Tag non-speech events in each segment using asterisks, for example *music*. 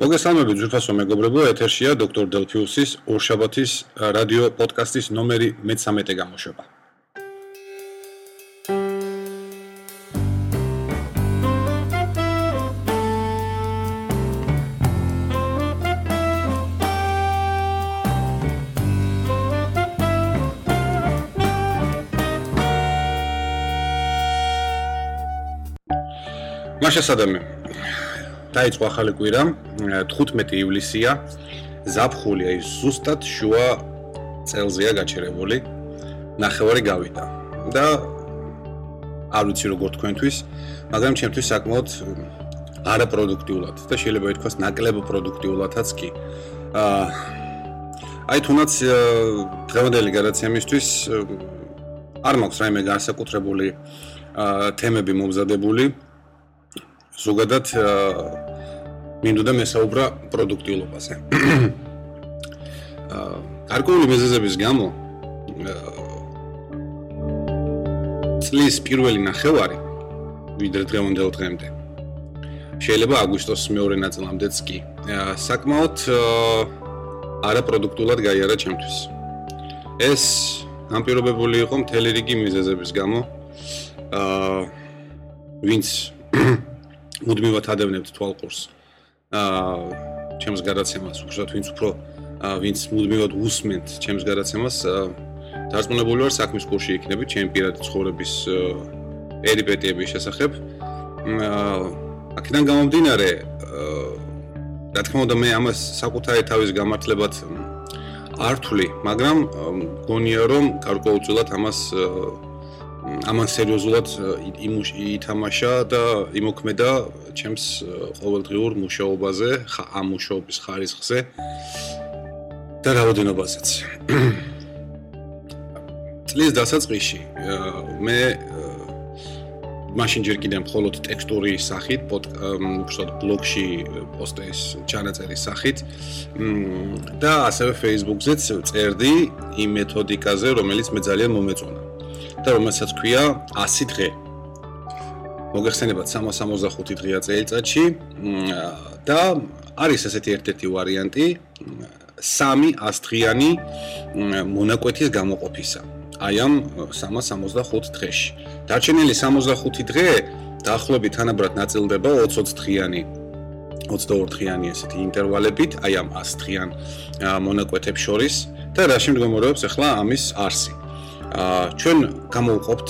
მოგესალმებით ძვირფასო მეგობრებო, ეთერშია დოქტორ დელფიუსის ორშაბათის რადიო პოდკასტის ნომერი მე-13 გამოშვება. მაშა სადამე დაიწყო ახალი კვირა 15 ივლისია. ზაფხული აი ზუსტად შუა წელზეა გაჩერებული. ნახევარი გავიდა. და არ ვიცი როგორ თქვენთვის მაგრამ ჩემთვის საკმაოდ არაპროდუქტიულად და შეიძლება ითქვას ნაკლებ პროდუქტიულადაც კი. აა აი თუნდაც დღევანდელი გადაცემისთვის არ მაქვს რაიმე განსაკუთრებული აა თემები მომზადებული ზოგადად მინდოდა მესაუბრა პროდუქტიულობაზე. აა გარკვეული მიზეზების გამო წლის პირველი ნახევარი ვიდრე დღევანდელ დღემდე შეიძლება აგვისტოს მეორე ნაწილამდეც კი საკმაოდ არაპროდუქტულად გაიარა ჩემთვის. ეს ამპირობებული იყო მთელი რიგი მიზეზების გამო. აა ვინც მუდმივად ადევნებთ თვალყურს. აა ჩემს გადაცემას, უბრალოდ ვინც უფრო ვინც მუდმივად უსმენთ ჩემს გადაცემას, დარწმუნებული ვარ საქმის კურსში იქნები ჩემი პირადი ცხოვრების პერიპეტიების შესახებ. აა აქედან გამომდინარე, რა თქმა უნდა მე ამას საკუთარი თავის გამართლებად არ თვლი, მაგრამ გონია რომ გარკვეულწილად ამას ამან სერიოზულად ითამაშა და იმოქმედა ჩემს ყოველდღიურ მუშაობაზე, ამ მუშაობის ხარისხზე და რაოდენობაზეც. *clears throat* წლის დასაწყისში მე მაშინ ჯერ კიდევ მხოლოდ ტექსტური სახით, უბრალოდ ბლოგში პოსტის ჩანაწერის სახით და ასევე Facebook-ზეც წერდი იმ მეთოდიკაზე, რომელიც მე ძალიან მომეწონა. და რომელსაც ქვია 100 დღე. მოგეხსენებათ 365 დღეა წელიწადში და არის ესეთი ერთ-ერთი ვარიანტი 3 ასდღიანი მონაკვეთის გამოყოფისა. აი ამ 365 დღეში. დარჩენილი 65 დღე დაახლოებით თანაბრად ნაწილდება 20 დღიანი 22 დღიანი ესეთი ინტერვალებით, აი ამ 100 დღიან მონაკვეთებს შორის და რა შემდგომარეობს ახლა ამის არსი. ჩვენ გამოვყოფთ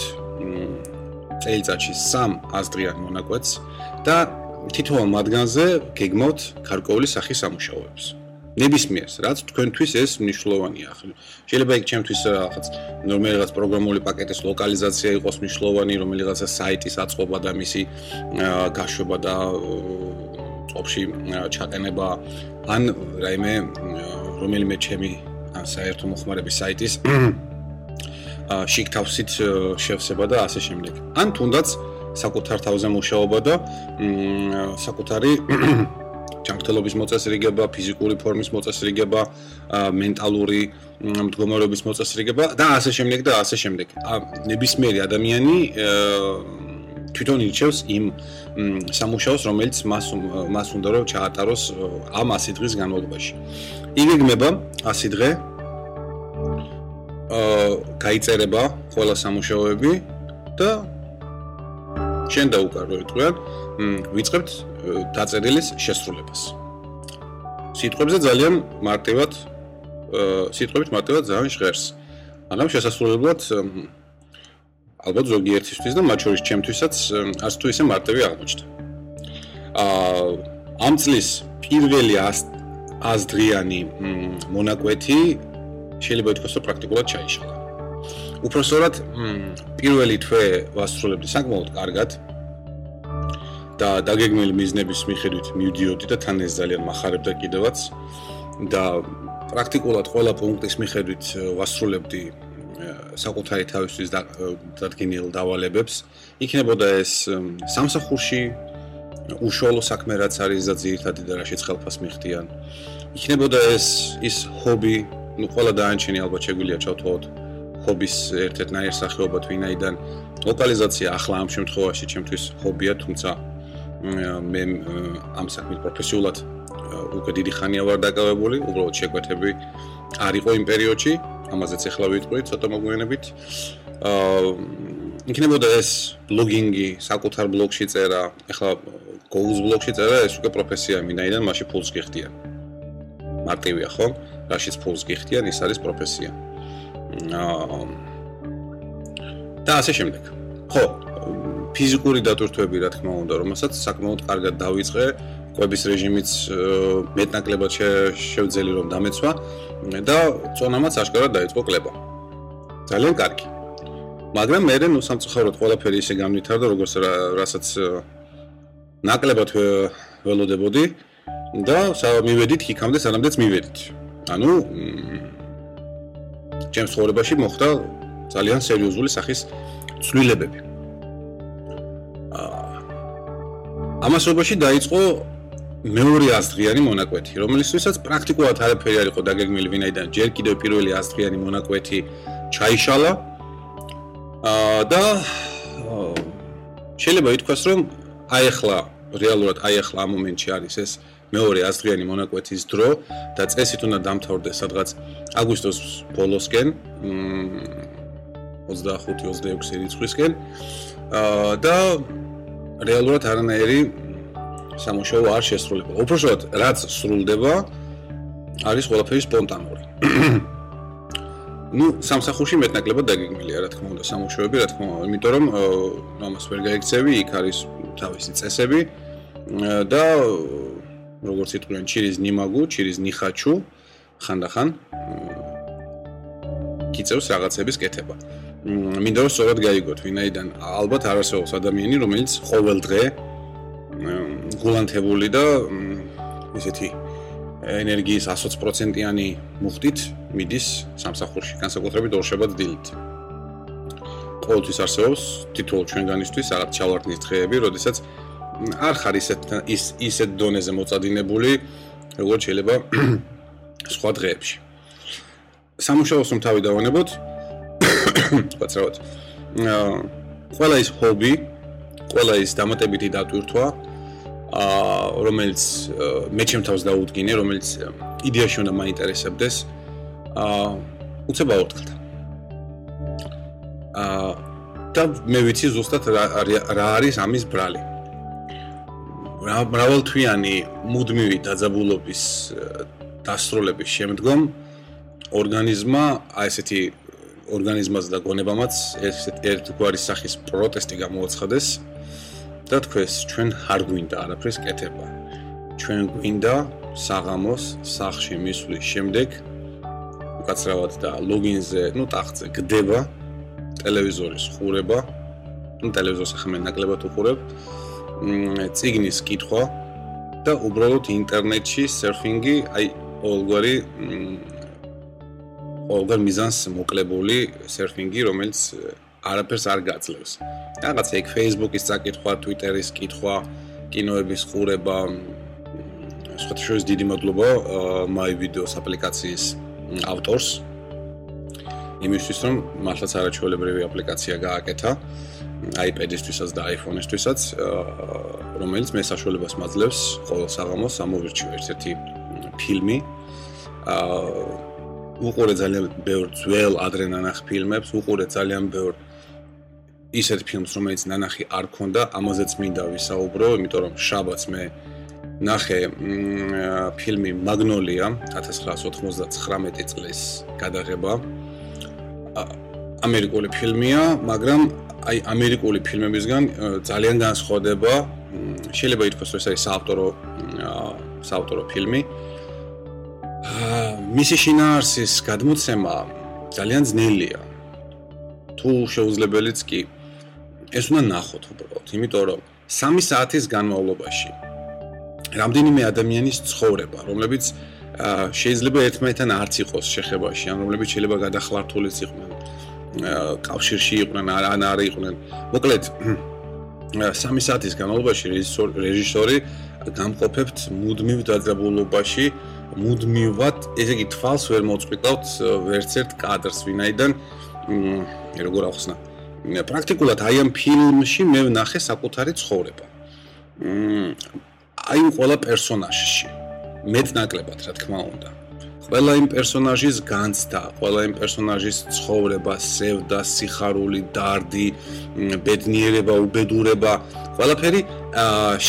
წელიწადში 3 ასდრიან მონაკვეთს და თითოეულ მათგანზე გეგმავთ გარკვეული სახის სამუშაოებს. ნებისმიერს, რაც თქვენთვის ეს მნიშვნელოვანია. შეიძლება იქ ჩემთვის რაღაც ნორმალი რაღაც პროგრამული პაკეტის ლოკალიზაცია იყოს მნიშვნელოვანი, რომელიღაცა საიტის აწყობა და მისი გაშვება და ოფში ჩატენება ან რაიმე რომელიმე ჩემი საერთო მოხმარების საიტის შიქთავსით შევსება და ასე შემდეგ. ან თუნდაც საკუთარ თავზე მუშაობა და საკუთარი *coughs* ჯანმრთელობის მოწესრიგება, ფიზიკური ფორმის მოწესრიგება, მენტალური მდგომარეობის მოწესრიგება და ასე შემდეგ და ასე შემდეგ. ნებისმიერი ადამიანი თვითონ ირჩევს იმ სამუშაოს, რომელიც მას მას უნდა რომ ჩაატაროს ამ 100 დღის განმავლობაში. იგეგმება 100 დღე აა გაიწერება ყველა სამუშაოები და შენ დაუკარო ერთგვარ ვიწყებთ დაწერილის შესრულებას. სიტყვებზე ძალიან მარტივად აა სიტყვებით მარტივად ძალიან ჟღერს. მაგრამ შესასრულებლად ალბათ ზოგიერთისთვის და მათ შორის ჩემთვისაც არც თუ ისე მარტივი აღმოჩნდა. აა ამ წლის პირველი 100 დღიანი მონაკვეთი შეიძლება ითქვას, რომ პრაქტიკულად ჩაიშალა. უпроსტორად პირველი თვე ვასრულებდი საკმაოდ კარგად და დაგეგმილი მიზნების მიხედვით მივდიოდი და თან ეს ძალიან מחარებდა კიდევაც და პრაქტიკულად ყველა პუნქტის მიხედვით э, ვასრულებდი э, საკუთარი თავისთვის э, დადგენილ დავალებებს. იქნებოდა ეს სამსახურში უშუალო საქმე რაც არის და ძირითადი და რა შეცხელფას მიხდიან. იქნებოდა ეს ის ჰობი, ну ყველა დაანჩენი ალბათ შეგვიძლია ჩავთვალოთ ჰობის ერთ-ერთ ნაირსახეობა თვინაიდან ლოკალიზაცია ახლა ამ შემთხვევაში ჩემთვის ჰობია თუმცა მე ამ საქმის პროფესიულად უკვე დიდი ხანია ვარ დაკავებული, უბრალოდ შეკვეთები არ იყო იმ პერიოდში, ამაზეც ახლა ვიტყვი ცოტა მოგვიანებით. აა იქნებოდა ეს ბლოგინგი, საკუთარ ბლოგში წერა, ახლა Goals ბლოგში წერა ეს უკვე პროფესია მინაიდან, მაშინ ფულს გიხდიან. მარტივია ხო? რაშიც ფულს გიხდიან, ის არის პროფესია. აა და ასე შემდეგ. ხო, ფიზიკური დატვირთვები რა თქმა უნდა, რომელსაც საკმაოდ კარგად დავიწყე, კვების რეჟიმიც მეტნაკლებად შევძელი რომ დამეცვა და წონამაც აშკარად დაიწყო კლება. ძალიან კარგი. მაგრამ მე ნუ სამწუხაროდ ყველაფერი ისე გამვითარდა, როგორც რასაც ნაკლებად ველოდებოდი და მივედით იქამდე, სანამდეც მივედით. ანუ ჩემს ცხოვრებაში მოხდა ძალიან სერიოზული სახის ცვლილებები. ამასობაში დაიწყო მეორე ასდღიანი მონაკვეთი, რომელიცაც პრაქტიკულად არაფერი არ იყო დაგეგმილი ვინაიდან ჯერ კიდევ პირველი ასდღიანი მონაკვეთი ჩაიშალა. აა და შეიძლება ითქვას, რომ აი ახლა რეალურად აი ახლა ამ მომენტში არის ეს მეორე ასდღიანი მონაკვეთის დრო და წესით უნდა დამთავრდეს სადღაც აგვისტოს ბოლოსკენ 25-26 რიცხვისკენ. აა და რეალურად არანაირი სამუშაო არ შესრულება. უბრალოდ რაც სრულდება არის ყველაფერი სპონტანური. *coughs* ну, სამსახურში მეტნაკლებად დაგეგმილია, რა თქმა უნდა, სამუშაოები, რა თქმა უნდა, იმიტომ რომ ამას ვერ გაიქცევი, იქ არის თავისი წესები და როგორც იტყვიან, ჩირის ნიმაგუ, ჩირის ნიხაჩუ, ხანდახან კიწევს რაღაცების კეთება. მინდა რომ სწორად გაიგოთ, ვინაიდან ალბათ არ არსებობს ადამიანი, რომელიც ყოველ დღე გულანთებული და ისეთი ენერგიის 100%-იანი მუხტით მიდის სამსახურში, განსაკუთრებით ორშაბათ დილით. ყოველთვის არსებობს თითოეულ ჩვენგანისთვის რაღაც ჩავარდნის დღეები, როდესაც არ ხარ ისეთ ის ისეთ დონეზე მოწადინებული, როგორც შეიძლება *clears throat* სხვა დღეებში. სამუშაოს რომ თავი დავანებოთ, *coughs* ვაცრავთ. აა ყველა ის ჰობი, ყველა ის დამატებითი დატვირთვა, აა რომელიც მე ჩემ თავს დაუდგინე, რომელიც იდეაში უნდა მაინტერესებდეს, აა უცებ აორთქლდა. აა და მე ვიცი ზუსტად რა რა არის ამის ბრალი. მრავალთვიანი მუდმივი დაძაბულობის დასრულების შემდგომ ორგანიზმა აი ესეთი ორგანიზმას და გონებამაც ეს ერთგვარი სახის პროტესტი გამოაცხადეს და თქვეს ჩვენ არ გვინდა არაფერს კეთება. ჩვენ გვინდა საღამოს სახში მისვლის შემდეგ უკაცრავად და ლოგინზე, ну ტახტზე გდება ტელევიზორის ხურება. ну ტელევიზორს ახლა მე ნაკლებად უყურებ. ციგნის კითხვა და უბრალოდ ინტერნეტში სერფინგი, აი ყოველგვარი ყოველგვარ მიზანს მოკლებული სერფინგი, რომელიც არაფერს არ გაძლევს. რაღაც ეგ Facebook-ის წაკითხვა, Twitter-ის კითხვა, კინოების ხურება, სხვათა შორის დიდი მადლობა My Videos აპლიკაციის ავტორს. იმისთვის რომ მართლაც არაჩვეულებრივი აპლიკაცია გააკეთა iPad-ისთვისაც და iPhone-ისთვისაც, რომელიც მე საშუალებას მაძლევს ყოველ საღამოს ამოვირჩიო ერთ-ერთი ფილმი. აა უყურე ძალიან ბევრ ძველ ადრენანახ ფილმებს, უყურე ძალიან ბევრ ისეთ ფილმს, რომელიც ნანახი არ ქონდა, ამაზეც მინდა ვისაუბრო, იმიტომ რომ შაბათს მე ნახე ფილმი მაგნოლია 1999 წლის გადაღება. ამერიკული ფილმია, მაგრამ აი ამერიკული ფილმებისგან ძალიან განსხვავდება. შეიძლება ითქვას, რომ ეს არის საავტორო საავტორო ფილმი. მისი შინაარსის გადმოცემა ძალიან ძნელია. თუ შეუძლებელიც კი ეს უნდა ნახოთ უბრალოდ, იმიტომ რომ 3 საათის განმავლობაში რამდენიმე ადამიანის ცხოვრება, რომლებიც შეიძლება ერთმანეთთან არც იყოს შეხებაში, ან რომლებიც შეიძლება გადახლართულიც იყვნენ, კავშირში იყვნენ, ან არ იყვნენ. მოკლედ 3 საათის განმავლობაში რეჟისორი გამყოფებთ მუდმივ დაძაბულობაში მუდმივად, ესე იგი თვალს ვერ მოწყვიტავთ ვერც ერთ კადრს, ვინაიდან როგორ ახსნა. პრაქტიკულად აი ამ ფილმში მე ვნახე საკუთარი ცხოვრება. აი ყველა პერსონაჟში. მეტნაკლებად, რა თქმა უნდა. ყველა იმ პერსონაჟის განცდა, ყველა იმ პერსონაჟის ცხოვრება, სევდა, სიხარული, დარდი, ბედნიერება, უბედურება, ყველაფერი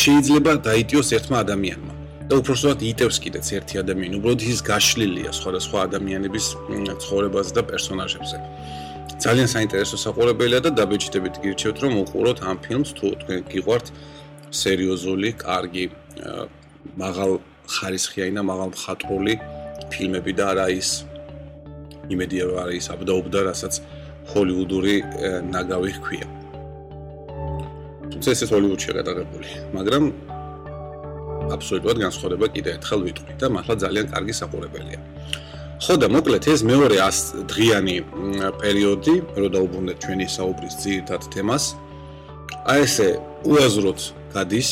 შეიძლება დაიტიოს ერთმა ადამიანმა. და უბრალოდ იტევს კიდეც ერთი ადამიანი, უბრალოდ ის გაშლილია სხვადასხვა ადამიანების ცხოვრებაზე და პერსონაჟებზე. ძალიან საინტერესო საყურებელია და დაბეჭდებით გირჩევთ რომ უყუროთ ამ ფილმს თუ თქვენ გიყვართ სერიოზული, კარგი, მაღალ ხარისხიანი და მაღალ მხატვრული ფილმები და არა ის იმედი არა ის აბდაუბდა, რასაც ჰოლივუდური ნაგავი ჰქვია. თუმცა ეს ჰოლივუდში გადაღებული, მაგრამ აბსოლუტურად განსხვავდება კიდე ერთხელ ვიტყვი და მართლა ძალიან კარგი საყურებელია. ხო და მოკლედ ეს მეორე 100 დღიანი პერიოდი, რო დაუბრუნდეთ ჩვენი საუბრის ძირითად თემას. აი ესე უაზროდ გადის.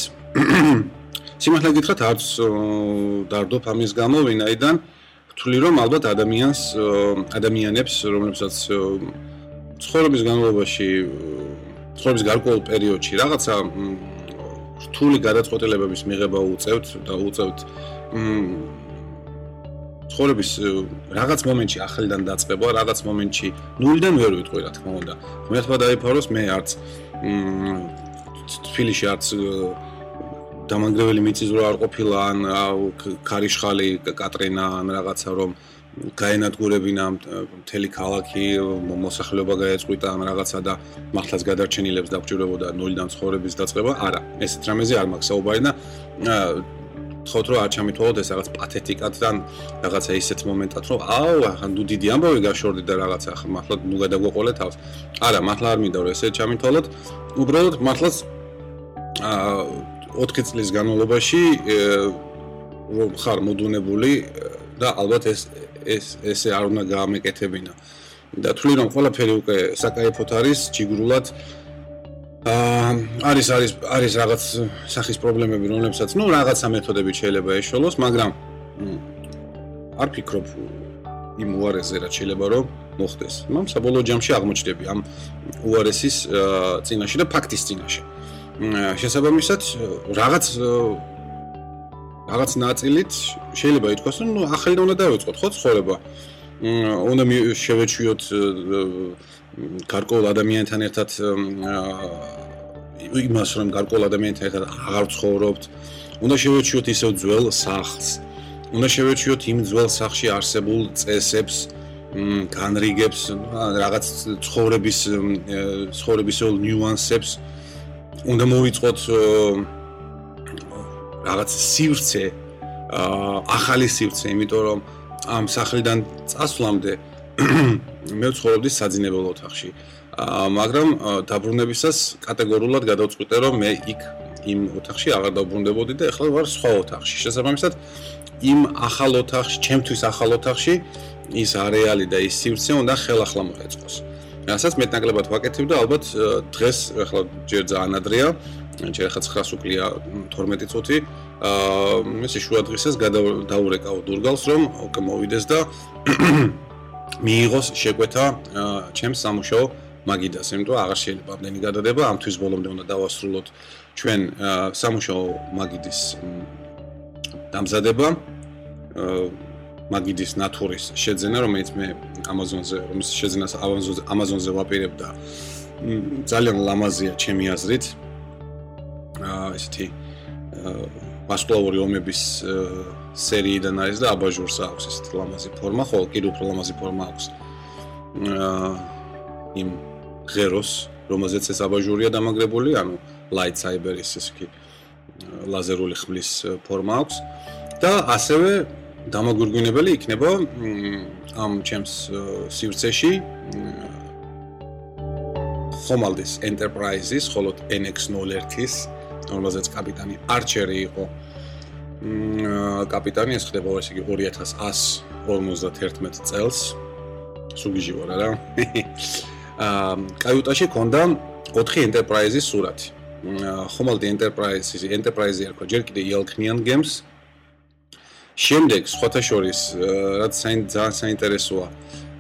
*clears throat* სიმართლე გითხრათ, არც დარდობ ამის გამო, ვინაიდან ვთვლი რომ ალბათ ადამიანს ადამიანებს, რომლებსაც ცხოვრების განმავლობაში ცხოვრების გარკვეულ პერიოდში რაღაცა რთული გადაწყვეტილებების მიღება უწევთ და უწევთ ცხოვრების რაღაც მომენტში ახლიდან დაწყება, რაღაც მომენტში ნულიდან ვერ ვიტყვი რა თქმა უნდა. ღმერთმა დაიფაროს მე არც თბილისში არც დამანგრეველი მიწისძვრა არ ყოფილა ან ქარიშხალი კატრინა ან რაღაცა რომ გაენადგურებინა მთელი ქალაქი მოსახლეობა გაეწყვიტა ან რაღაცა და მართლაც გადარჩენილებს დაგჭირებოდა ნულიდან ცხოვრების დაწყება. არა, ესეთ რამეზე არ მაქვს საუბარი და თქოთ რომ არ ჩამითვალოთ ეს რაღაც პათეტიკადთან რაღაცა ისეთ მომენტად რომ აუ ახან ნუ დიდი ამბავი გაშორდი და რაღაცა ახლა მართლა ნუ გადაგვეყოლე თავს არა მართლა არ მინდა რომ ესე ჩამითვალოთ უბრალოდ მართლაც აა 4 წლის განმავლობაში რომ ხარ მოდუნებული და ალბათ ეს ეს ესე არ უნდა გაამეკეთებინა და თვლი რომ ყველაფერი უკვე საკაიფოთ არის ჯიგრულად აა არის არის არის რაღაც სახის პრობლემები, რომლებსაც ნუ რაღაცა მეთოდებით შეიძლება ეშოლოს, მაგრამ არ ფიქრობ იმ უარესზე რა შეიძლება რომ მოხდეს. მომ საბოლოო ჯამში აღმოჩნდები ამ უარესის წინაშე და ფაქტის წინაშე. შესაბამისად რაღაც რაღაც ნაწილით შეიძლება ითქვას, რომ ნუ ახალიდან უნდა დავიწყოთ ხო ცხოვრება. უნდა შევეჩვიოთ გარკვეულ ადამიანთან ერთად იმას რომ გარკვეულ ადამიანთან ერთად აღარ ცხოვრობთ უნდა შევეჩვიოთ ისევ ძველ სახლს უნდა შევეჩვიოთ იმ ძველ სახლში არსებულ წესებს განრიგებს რაღაც ცხოვრების ცხოვრებისეულ ნიუანსებს უნდა მოვიწყოთ რაღაც სივრცე ახალი სივრცე იმიტომ რომ ამ სახლიდან წასვლამდე *clears throat* მე ვცხოვრობდი საძინებელ ოთახში. აა მაგრამ დაბრუნებისას კატეგორიულად გადავწყვიტე რომ მე იქ იმ ოთახში აღარ დაბრუნდებოდი და ეხლა ვარ სხვა ოთახში. შესაბამისად იმ ახალ ოთახში, ჩემთვის ახალ ოთახში ის არეალი და ის სივრცე უნდა ხელახლა მოეწყოს. რასაც მეტნაკლებად ვაკეთებ და ალბათ დღეს ეხლა ჯერ ძალიან ადრეა, ჯერ ახლა 900 უკლია 12 წუთი. აა ესე შუა დღისას გადავდაურეკავ დურგალს რომ ოკ მოვიდეს და *coughs* მიიღოს შეკვეთა ჩემს სამუშაო მაგიდას, იმიტომ აღარ შეიძლება ამდენი გადადება, ამ თვის ბოლომდე უნდა დავასრულოთ ჩვენ სამუშაო მაგიდის დამზადება. მაგიდის ნატურის შეძენა, რომელიც მე Amazon-ზე, რომის შეძენას Amazon-ზე Amazon-ზე ვაპირებ და ძალიან ლამაზია ჩემი აზრით. აა ესეთი ვარსკვლავური ომების სერიიდან არის და აბაჟურს აქვს ესეთ ლამაზი ფორმა, ხო, კიდევ უფრო ლამაზი ფორმა აქვს. აა იმ ღეროს, რომელზეც ეს აბაჟურია დამაგრებული, ანუ light cyber-ის ეს კი ლაზერული ხმლის ფორმა აქვს და ასევე დამაგურგვინებელი იქნება ამ ჩემს სივრცეში. ხომალდის enterprise-ის, ხოლო NX01-ის, რომელზეც კაპიტანი არჩერი იყო. კაპიტანი ეს ხდება ესე იგი 2151 წელს. სუგიჟი ვარ რა *laughs* აა კაიუტაში ქონდა 4 enterprise-ის სურათი. ხომალდი enterprise-ის enterprise-ი არქო ჯერ კიდე იალქნიან გემს შემდეგ სხვათა შორის რაც ძალიან საინტერესოა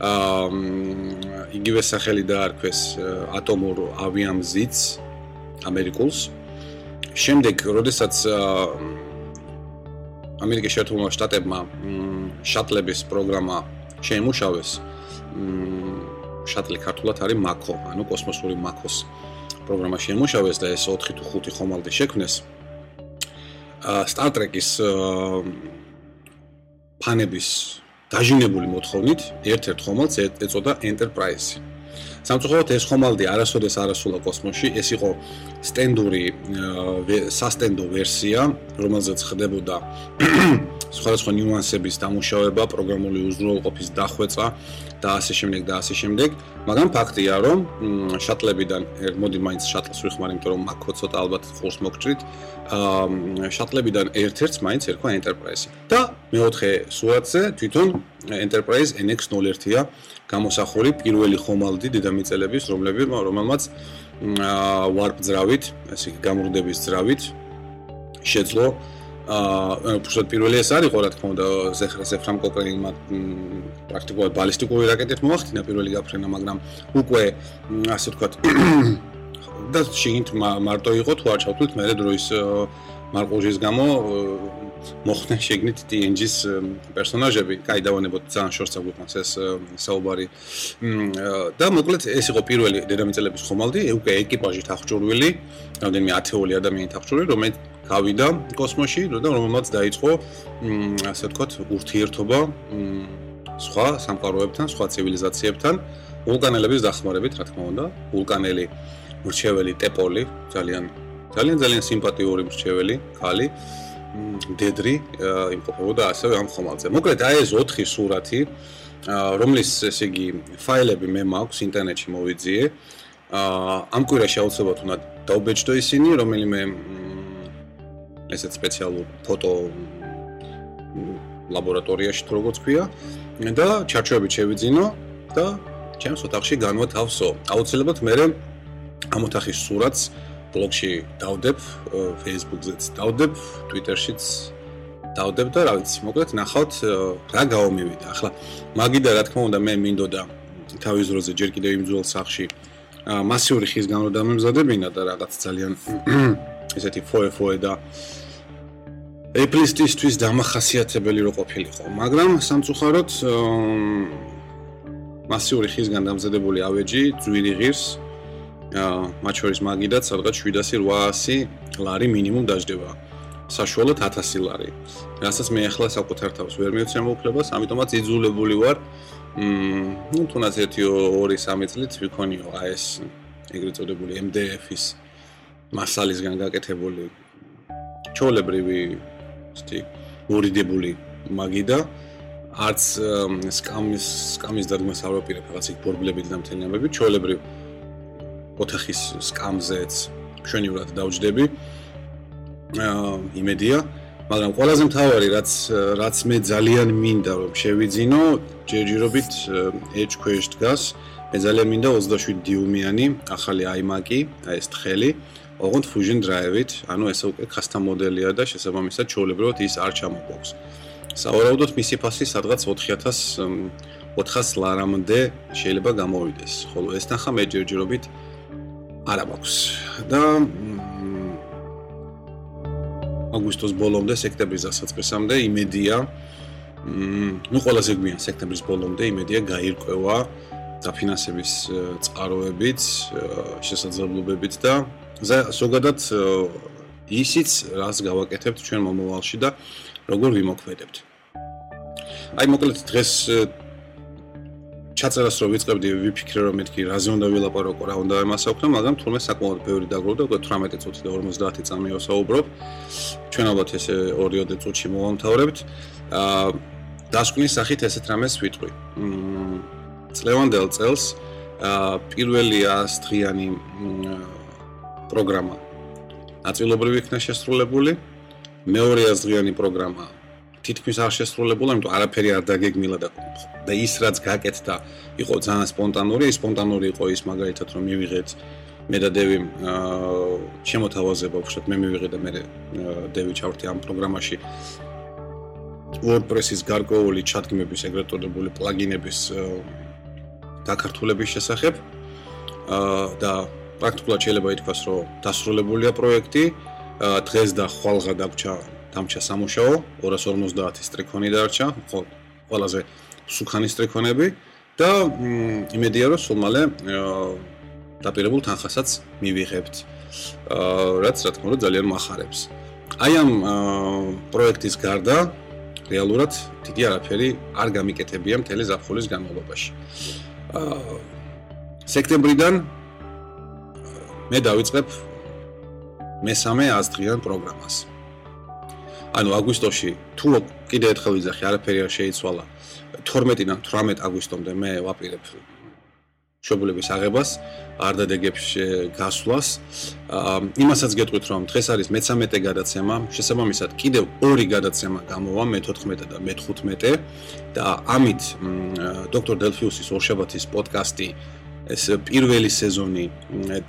აა იგივე სახელი დაარქვეს ატომურ ავიამზიც ამერიკულს შემდეგ როდესაც აა ამერიკის შეერთებულმა შტატებმა შატლების პროგრამა შეიმუშავეს. შატლი ქართულად არის მაკო, ანუ კოსმოსური მაკოს პროგრამა შეიმუშავეს და ეს 4 თუ 5 ხომალდი შექმნეს. აა Star Trek-ის ფანების დაჟინებული მოთხოვნით ერთ-ერთ ხომალდს ეწოდა Enterprise. სამწუხაროდ ეს ხომალდი არასოდეს არასულა კოსმოსში, ეს იყო სტენდური სასტენდო ვერსია, რომელზეც ხდებოდა სხვადასხვა ნიუანსების დამუშავება, პროგრამული უზრუნველყოფის დახვეწა და ასე შემდეგ და ასე შემდეგ. მაგრამ ფაქტია, რომ შატლებიდან მოდი მაინც შატლს ვიხმარ, იმიტომ რომ მაქო ცოტა ალბათ ხურს მოგჭრით. აა შატლებიდან ერთ-ერთს მაინც ერქვა Enterprise. და მეოთხე სურათზე თვითონ Enterprise NX01-ია გამოსახული პირველი ხომალდი დედამიწელების, რომლებიც რომელმაც აა warp ძრავით, ასე იგი გამრუდების ძრავით შეძლო აა უბრალოდ პირველი ეს არის ყო რა თქმა უნდა ზეხრა ზეფრამ კოკრეინმა პრაქტიკულად ბალისტიკური რაკეტით მოახდინა პირველი გაფრენა, მაგრამ უკვე ასე ვთქვათ *coughs* და შეგინთ მარტო იყო თუ არ ჩავთვლით მე დროის მარყუჟის გამო მოხდნენ შეგნით TNG-ს პერსონაჟები, კაი დავანებოთ ძალიან შორს აგვიყვანს ეს საუბარი. და მოკლედ ეს იყო პირველი დედამიწელების ხომალდი, უკვე ეკიპაჟით აღჭურვილი, რამდენიმე ათეული ადამიანით აღჭურვილი, რომელიც გავიდა კოსმოსში და რომელმაც დაიწყო ასე ვთქვათ ურთიერთობა სხვა სამყაროებთან, სხვა ცივილიზაციებთან, ვულკანელების დახმარებით, რა თქმა უნდა, ვულკანელი მრჩეველი ტეპოლი, ძალიან ძალიან ძალიან სიმპათიური მრჩეველი, ხალი. დედრი იმყოფებოდა ასევე ამ ხომალდზე. მოკლედ აი ეს 4 სურათი, რომლის ესე იგი ფაილები მე მაქვს ინტერნეტში მოვიძიე. აა ამ კვირაში აუცილებლად უნდა დაუბეჭდო ისინი, რომელიმე ესეთ სპეციალურ ფოტო ლაბორატორიაში თუ როგორც ქვია და ჩარჩოებით შევიძინო და ჩემს ოთახში განვათავსო. აუცილებლად მე ამ ოთახის სურათს ბლოგში დავდებ, Facebook-ზეც დავდებ, Twitter-შიც დავდებ და რა ვიცი, მოკლედ ნახავთ რა გაომივიდა. ახლა მაგიდა რა თქმა უნდა მე მინდოდა თავის დროზე ჯერ კიდევ იმ ძველ სახში მასიური ხის განმოდა მომზადებინა და რაღაც ძალიან *clears throat* ესეთი ფოე-ფოე და Apple-ისთვის დამახასიათებელი რო ყოფილიყო, მაგრამ სამწუხაროდ მასიური ხისგან დამზადებული ავეჯი ძვირი ღირს მათ შორის მაგიდაც სადღაც 700-800 ლარი მინიმუმ დაждდება. საშუალოდ 1000 ლარი. რასაც მე ახლა საკუთარ თავს ვერ მივცემ უფლებას, ამიტომაც იძულებული ვარ მ ნუ თუნდაც 1-2-3 წლით ვიქონიო აი ეს ეგრეთ წოდებული MDF-ის მასალისგან გაკეთებული ჩოლებრივი ისეთი ორიდებული მაგიდა არც სკამის სკამის დადგმას არ ვაპირებ რაღაც იქ ბორბლებით და მთელი ამბები ჩოლებრივი ოთახის სკამზეც მშვენივრად დავждები. აა იმედია, მაგრამ ყველაზე მთავარი რაც რაც მე ძალიან მინდა რომ შევიძინო, ჯერჯერობით edge quest დგას. მე ძალიან მინდა 27 დიუმიანი ახალი iMac-ი, აი ეს თხელი, ოღონდ Fusion Drive-ით, ანუ ეს უკვე custom მოდელია და შესაბამისად ჩაოლებროთ ის არ ჩამოგვაქვს. საავადმყოფოდ მისი ფასი სადღაც 4000 400 ლარამდე შეიძლება გამოვიდეს. ხოლო ეს ნახა მე ჯერჯერობით არა მაქვს. და აგვისტოს ბოლომდე სექტემბრის დასაწყისამდე იმედია ნუ ყველაზე გვიან სექტემბრის ბოლომდე იმედია გაირკვევა დაფინანსების წყაროებით შესაძლებლობებით და ზოგადად ისიც რას გავაკეთებთ ჩვენ მომავალში და როგორ ვიმოქმედებთ. აი მოკლედ დღეს ჩაწერას რო ვიწყებდი ვიფიქრე რომ მეთქი რაზე უნდა ვილაპარაკო რა უნდა მასაუქნო მაგრამ თურმე საკმაოდ ბევრი დაგროვდა უკვე 18 წუთი და 50 წამი ვსაუბრობ ჩვენ ალბათ ესე 2-3 წუთში მოვამთავრებთ აა დასკვნის სახით ესეთ რამეს ვიტყვი. წლევანდელ წელს აა პირველი ასტრიანი პროგრამა. აწილობრივ იქნა შესრულებული. მეორე ასტრიანი პროგრამა თითქმის არ შესრულებულა, იმიტომ არაფერი არ დაგეგმილა და და ის რაც გაკეთდა იყო ძალიან სპონტანური, სპონტანური იყო ის მაგალითად რომ მივიღეთ მე და დევი აა შემოთავაზება უბრალოდ. მე მივიღე და მე დევი ჩავრთი ამ პროგრამაში. WordPress-ის გარკვეული ჩადგმების ეგრეთ წოდებული პლაგინების დაქართულების შესახებ. აა და პრაქტიკულად შეიძლება ითქვას რომ დასრულებულია პროექტი. დღეს და ხვალღა დაგჭა დამჭა სამუშაო 250 სტრიქონი დარჩა ხო ყველაზე სუქანი სტრიქონები და იმედია რომ სულ მალე დაპირებულ თანხასაც მივიღებთ რაც რა თქმა უნდა ძალიან מחარებს აი ამ პროექტის გარდა რეალურად დიდი არაფერი არ გამიკეთებია მთელი ზაფხულის განმავლობაში აა სექტემბრიდან მე დავიწყებ მესამე აზრიან პროგრამას. ანუ აგვისტოში თუ კიდე ერთხელ ვიძახი, არაფერი არ შეიცვალა. 12-დან 18 აგვისტომდე მე ვაპირებ შობლების აღებას, არ დადეგებს გასვლას. იმასაც გეტყვით რომ დღეს არის მე-13 გადაცემა, შესაბამისად კიდევ ორი გადაცემა გამოვა მე-14 და მე-15 და ამით დოქტორ დელფიუსის ორშაბათის პოდკასტი ეს პირველი სეზონი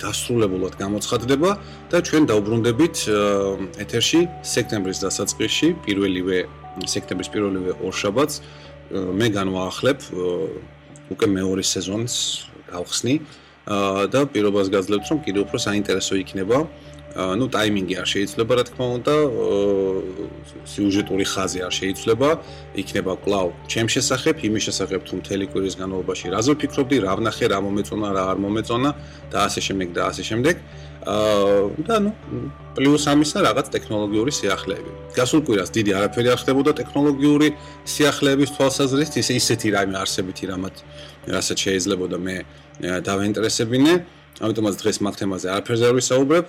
დასრულებულად გამოცხადდება და ჩვენ დაუბრუნდებით ეთერში სექტემბრის დასაწყისში, პირველივე სექტემბრის პირველივე ორშაბათს მე განვაახლებ უკვე მეორე სეზონს გავხსნი და პირობას გაძლევთ რომ კიდევ უფრო საინტერესო იქნება ну тайминги არ შეიძლება რა თქმა უნდა სიუჟეტური ხაზი არ შეიძლება იქნება კლავ ჩემ შესახებ იმის შესახებ თუ მთელი კვირის განმავლობაში რაზე ვფიქრობდი რა ვნახე რა მომეწონა რა არ მომეწონა და ასე შემდეგ და ასე შემდეგ აა და ну პლუს ამისა რაღაც ტექნოლოგიური სიახლეები გასულ კვირას დიდი არაფერი არ ხდებოდა ტექნოლოგიური სიახლეების თვალსაზრისით ისე ისეთი რამე არსებითი რამაც რასაც შეიძლებოდა მე დავაინტერესებინე ამიტომაც დღეს მაგ თემაზე არაფერზე არ ვისაუბრებ.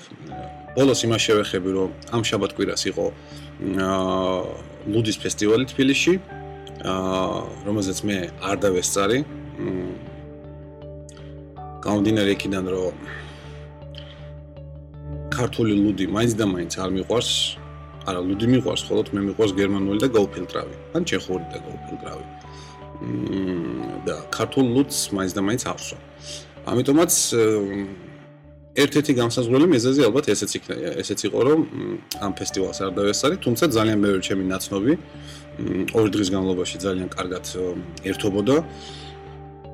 ბოლოს იმას შევეხები, რომ ამ შაბათ-კვირას იყო აა ლუდის ფესტივალი თბილისში, აა რომელზეც მე არ დავესწარი. გამომდინარე იქიდან, რომ ქართული ლუდი მაინც და მაინც არ მიყვარს. არა, ლუდი მიყვარს, ხოლო მე მიყვარს გერმანული და გაუფილტრავი, ან ჩეხური და გაუფილტრავი. მმ და ქართულ ლუდს მაინც და მაინც ავსვა. ამიტომაც ერთ-ერთი გამსაზღვრელი მიზეზი ალბათ ესეც იქნება, ესეც იყო რომ ამ ფესტივალს არ დავესწარი, თუმცა ძალიან ბევრი ჩემი ნაცნობი ორი დღის განმავლობაში ძალიან კარგად ერთობოდა.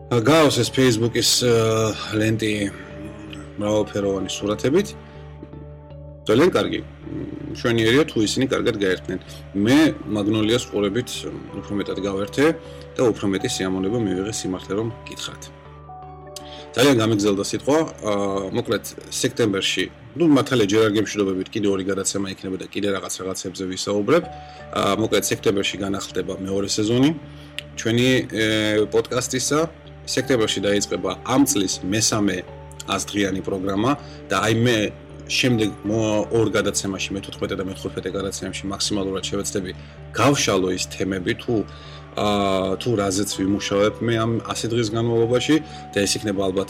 გაავს ეს Facebook-ის ლენტი მრავალფეროვანი სურათებით. ძალიან კარგი. შვენიერია თუ ისინი კარგად გაერთნენ. მე მაგნოლიას ყურებით უფრო მეტად გავერთე და უფრო მეტი სიამონება მივიღე სიმართლე რომ გითხრათ. ძალიან გამიგზელდა სიტყვა. აა მოკლედ სექტემბერში, ну, მართალია ჯერ არ გემშვიდობებით, კიდე ორი გადაცემა იქნება და კიდე რაღაც რაღაცებზე ვისაუბრებ. აა მოკლედ სექტემბერში განახლდება მეორე სეზონი ჩვენი პოდკასტისა. სექტემბერში დაიწყება ამ წლის მესამე აზრიანი პროგრამა და აი მე შემდეგ ორ გადაცემაში მე-14 და მე-15 გადაცემაში მაქსიმალურად შევეცდები გავშალო ის თემები თუ აა თუ რაზეც ვიმუშავებ მე ამ 100 დღის განმავლობაში და ეს იქნება ალბათ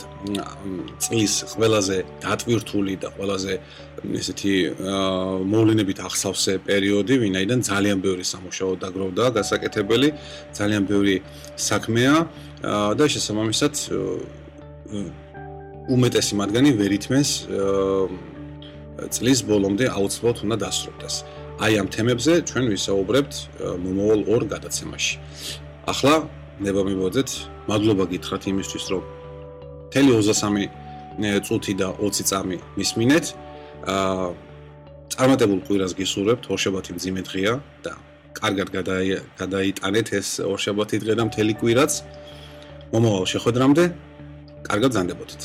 წლის ყველაზე დატვირთული და ყველაზე ესეთი აა მოვლენებით ახსავსე პერიოდი, ვინაიდან ძალიან ბევრი სამუშაო დაგროვდა, გასაკეთებელი, ძალიან ბევრი საქმეა და შესაბამისად უმეტესი მათგანი ვერ ითმენს წლის ბოლომდე აუცილებლად უნდა დასრულდეს. აი ამ თემებზე ჩვენ ვისაუბრებთ მომავალ ორ გადაცემაში. ახლა ნება მიბოძეთ, მადლობა გითხრათ იმისთვის, რომ თელი 23 წუთი და 20 წამი მისმინეთ. აა წარმატებულ კვირას გისურვებთ, ორშაბათი მძიმე დღეა და კარგად გადაიტანეთ ეს ორშაბათი დღე და მთელი კვირაც. მომავალ შეხვედრამდე კარგად ზანდებოდეთ.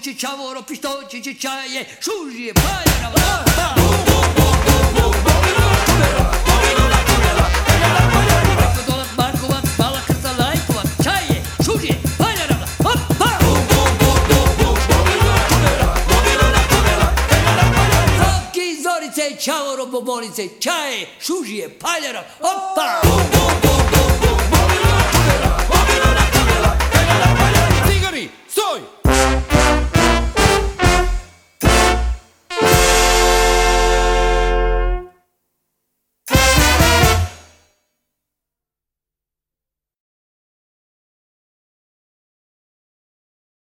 čiči čavoro, pišto čiči čaje, šužije, na vrata. Čavoro, bobolice, čaje, šužije, paljara, opa! Bum, bum, bum.